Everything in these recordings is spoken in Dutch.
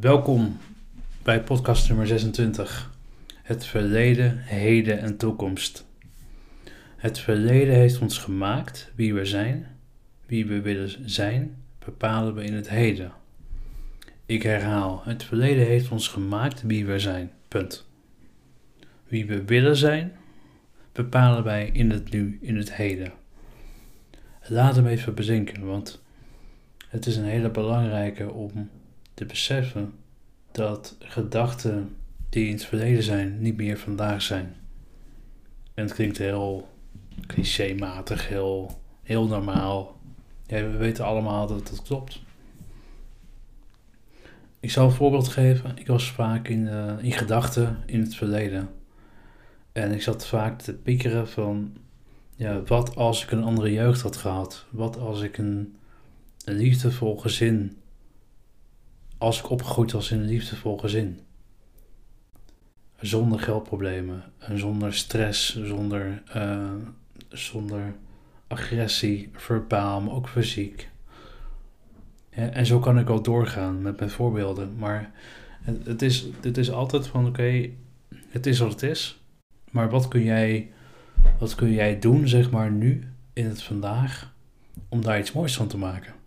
Welkom bij podcast nummer 26. Het verleden, heden en toekomst. Het verleden heeft ons gemaakt wie we zijn. Wie we willen zijn, bepalen we in het heden. Ik herhaal, het verleden heeft ons gemaakt wie we zijn. Punt. Wie we willen zijn, bepalen wij in het nu, in het heden. Laat hem even bezinken, want het is een hele belangrijke om te beseffen dat gedachten die in het verleden zijn, niet meer vandaag zijn. En het klinkt heel clichématig, heel, heel normaal. Ja, we weten allemaal dat dat klopt. Ik zal een voorbeeld geven. Ik was vaak in, uh, in gedachten in het verleden. En ik zat vaak te piekeren van, ja, wat als ik een andere jeugd had gehad? Wat als ik een, een liefdevol gezin als ik opgegroeid was in een liefdevol gezin. Zonder geldproblemen, zonder stress, zonder, uh, zonder agressie, verbaal, maar ook fysiek. en zo kan ik wel doorgaan met mijn voorbeelden. Maar het, het is, het is altijd van oké, het is wat het is. Maar wat kun, jij, wat kun jij doen, zeg maar, nu in het vandaag, om daar iets moois van te maken?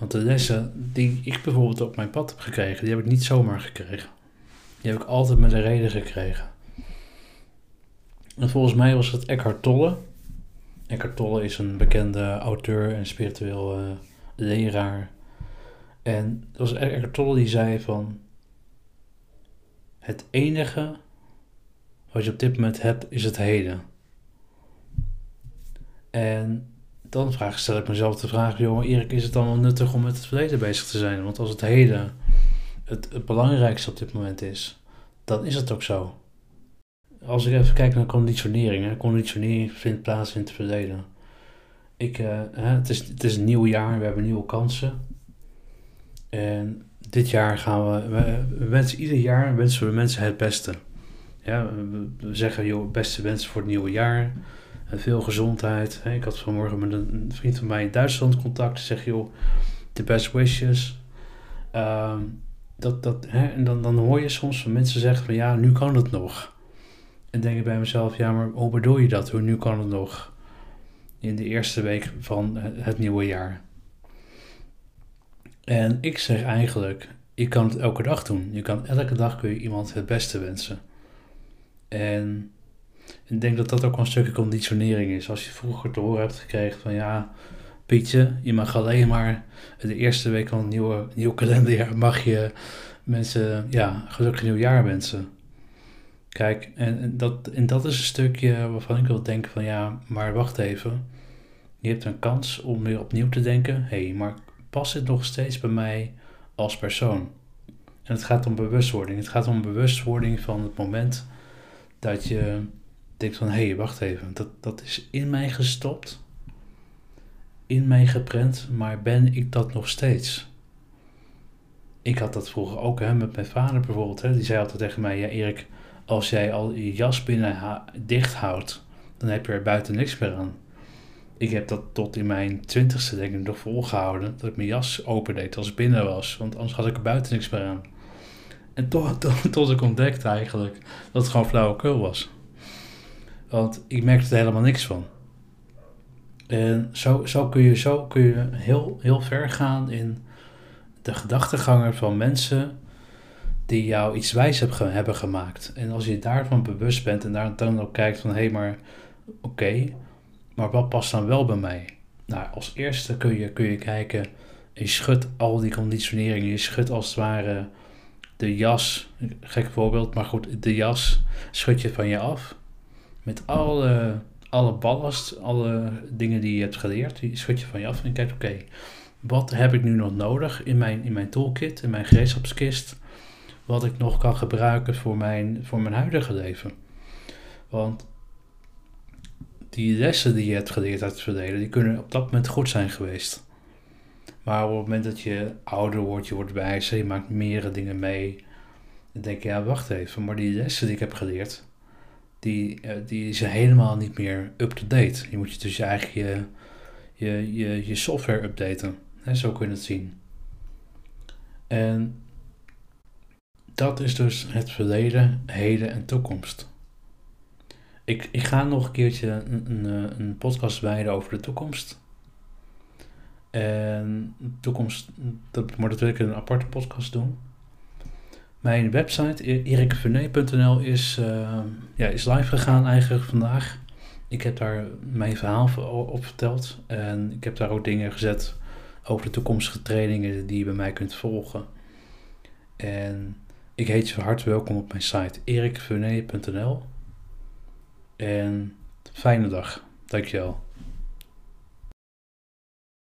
Want de lessen die ik bijvoorbeeld op mijn pad heb gekregen, die heb ik niet zomaar gekregen. Die heb ik altijd met een reden gekregen. En volgens mij was het Eckhart Tolle. Eckhart Tolle is een bekende auteur en spiritueel uh, leraar. En het was Eckhart Tolle die zei van... Het enige wat je op dit moment hebt, is het heden. En dan vraag, stel ik mezelf de vraag, joh, Erik, is het dan wel nuttig om met het verleden bezig te zijn? Want als het heden het, belangrijkste op dit moment is, dan is het ook zo. Als ik even kijk naar conditionering, hè, conditionering vindt plaats in het verleden. Ik, uh, hè, het, is, het is een nieuw jaar, we hebben nieuwe kansen. En dit jaar gaan we, we, wensen, ieder jaar wensen we mensen het beste. Ja, we, we zeggen, joh, beste wensen voor het nieuwe jaar veel gezondheid. Ik had vanmorgen met een vriend van mij in Duitsland contact. Zeg joh, the best wishes. Ehm, dat, dat, hè, en dan, dan hoor je soms van mensen zeggen van ja, nu kan het nog. En denk ik bij mezelf, ja, maar hoe bedoel je dat? Hoe nu kan het nog? In de eerste week van het nieuwe jaar. En ik zeg eigenlijk, je kan het elke dag doen. Je kan elke dag kun je iemand het beste wensen. En ik denk dat dat ook een stukje conditionering is. Als je vroeger te horen hebt gekregen van ja, Pietje, je mag alleen maar de eerste week van het nieuwe, nieuwe kalenderjaar mag je mensen ja, gelukkig nieuwjaar wensen. Kijk, en dat, en dat is een stukje waarvan ik wil denken van ja, maar wacht even. Je hebt een kans om weer opnieuw te denken. Hé, hey, maar past dit nog steeds bij mij als persoon? En het gaat om bewustwording. Het gaat om bewustwording van het moment dat je denk van, hé, hey, wacht even, dat, dat is in mij gestopt, in mij geprent, maar ben ik dat nog steeds? Ik had dat vroeger ook hè, met mijn vader bijvoorbeeld. Hè, die zei altijd tegen mij, ja Erik, als jij al je jas binnen dicht houdt, dan heb je er buiten niks meer aan. Ik heb dat tot in mijn twintigste denk ik nog volgehouden, dat ik mijn jas open deed als het binnen was, want anders had ik er buiten niks meer aan. En tot, tot, tot ik ontdekte eigenlijk dat het gewoon flauwekul was. Want ik merkte er helemaal niks van. En zo, zo, kun, je, zo kun je heel, heel ver gaan in de gedachtegangen van mensen die jou iets wijs hebben gemaakt. En als je daarvan bewust bent en daar dan ook kijkt van hé, hey, maar oké, maar wat past dan wel bij mij? Nou, als eerste kun je, kun je kijken, je schudt al die conditioneringen, je schudt als het ware de jas, gek voorbeeld, maar goed, de jas schud je van je af met alle, alle ballast, alle dingen die je hebt geleerd, die schud je van je af en kijkt, oké, wat heb ik nu nog nodig in mijn, in mijn toolkit, in mijn gereedschapskist, wat ik nog kan gebruiken voor mijn, voor mijn huidige leven. Want die lessen die je hebt geleerd uit het verleden, die kunnen op dat moment goed zijn geweest. Maar op het moment dat je ouder wordt, je wordt wijzer, je maakt meerdere dingen mee, dan denk je, ja, wacht even, maar die lessen die ik heb geleerd, die, uh, die is helemaal niet meer up-to-date. Je moet je dus je eigen je, je, je, je software updaten. Zo kun je het zien. En dat is dus het verleden, heden en toekomst. Ik, ik ga nog een keertje een, een, een podcast wijden over de toekomst. En toekomst, dat, maar dat wil ik een aparte podcast doen. Mijn website e- erikvernee.nl is, uh, ja, is live gegaan eigenlijk vandaag. Ik heb daar mijn verhaal op verteld. En ik heb daar ook dingen gezet over de toekomstige trainingen die je bij mij kunt volgen. En ik heet je van harte welkom op mijn site erikvernee.nl. En fijne dag. Dankjewel.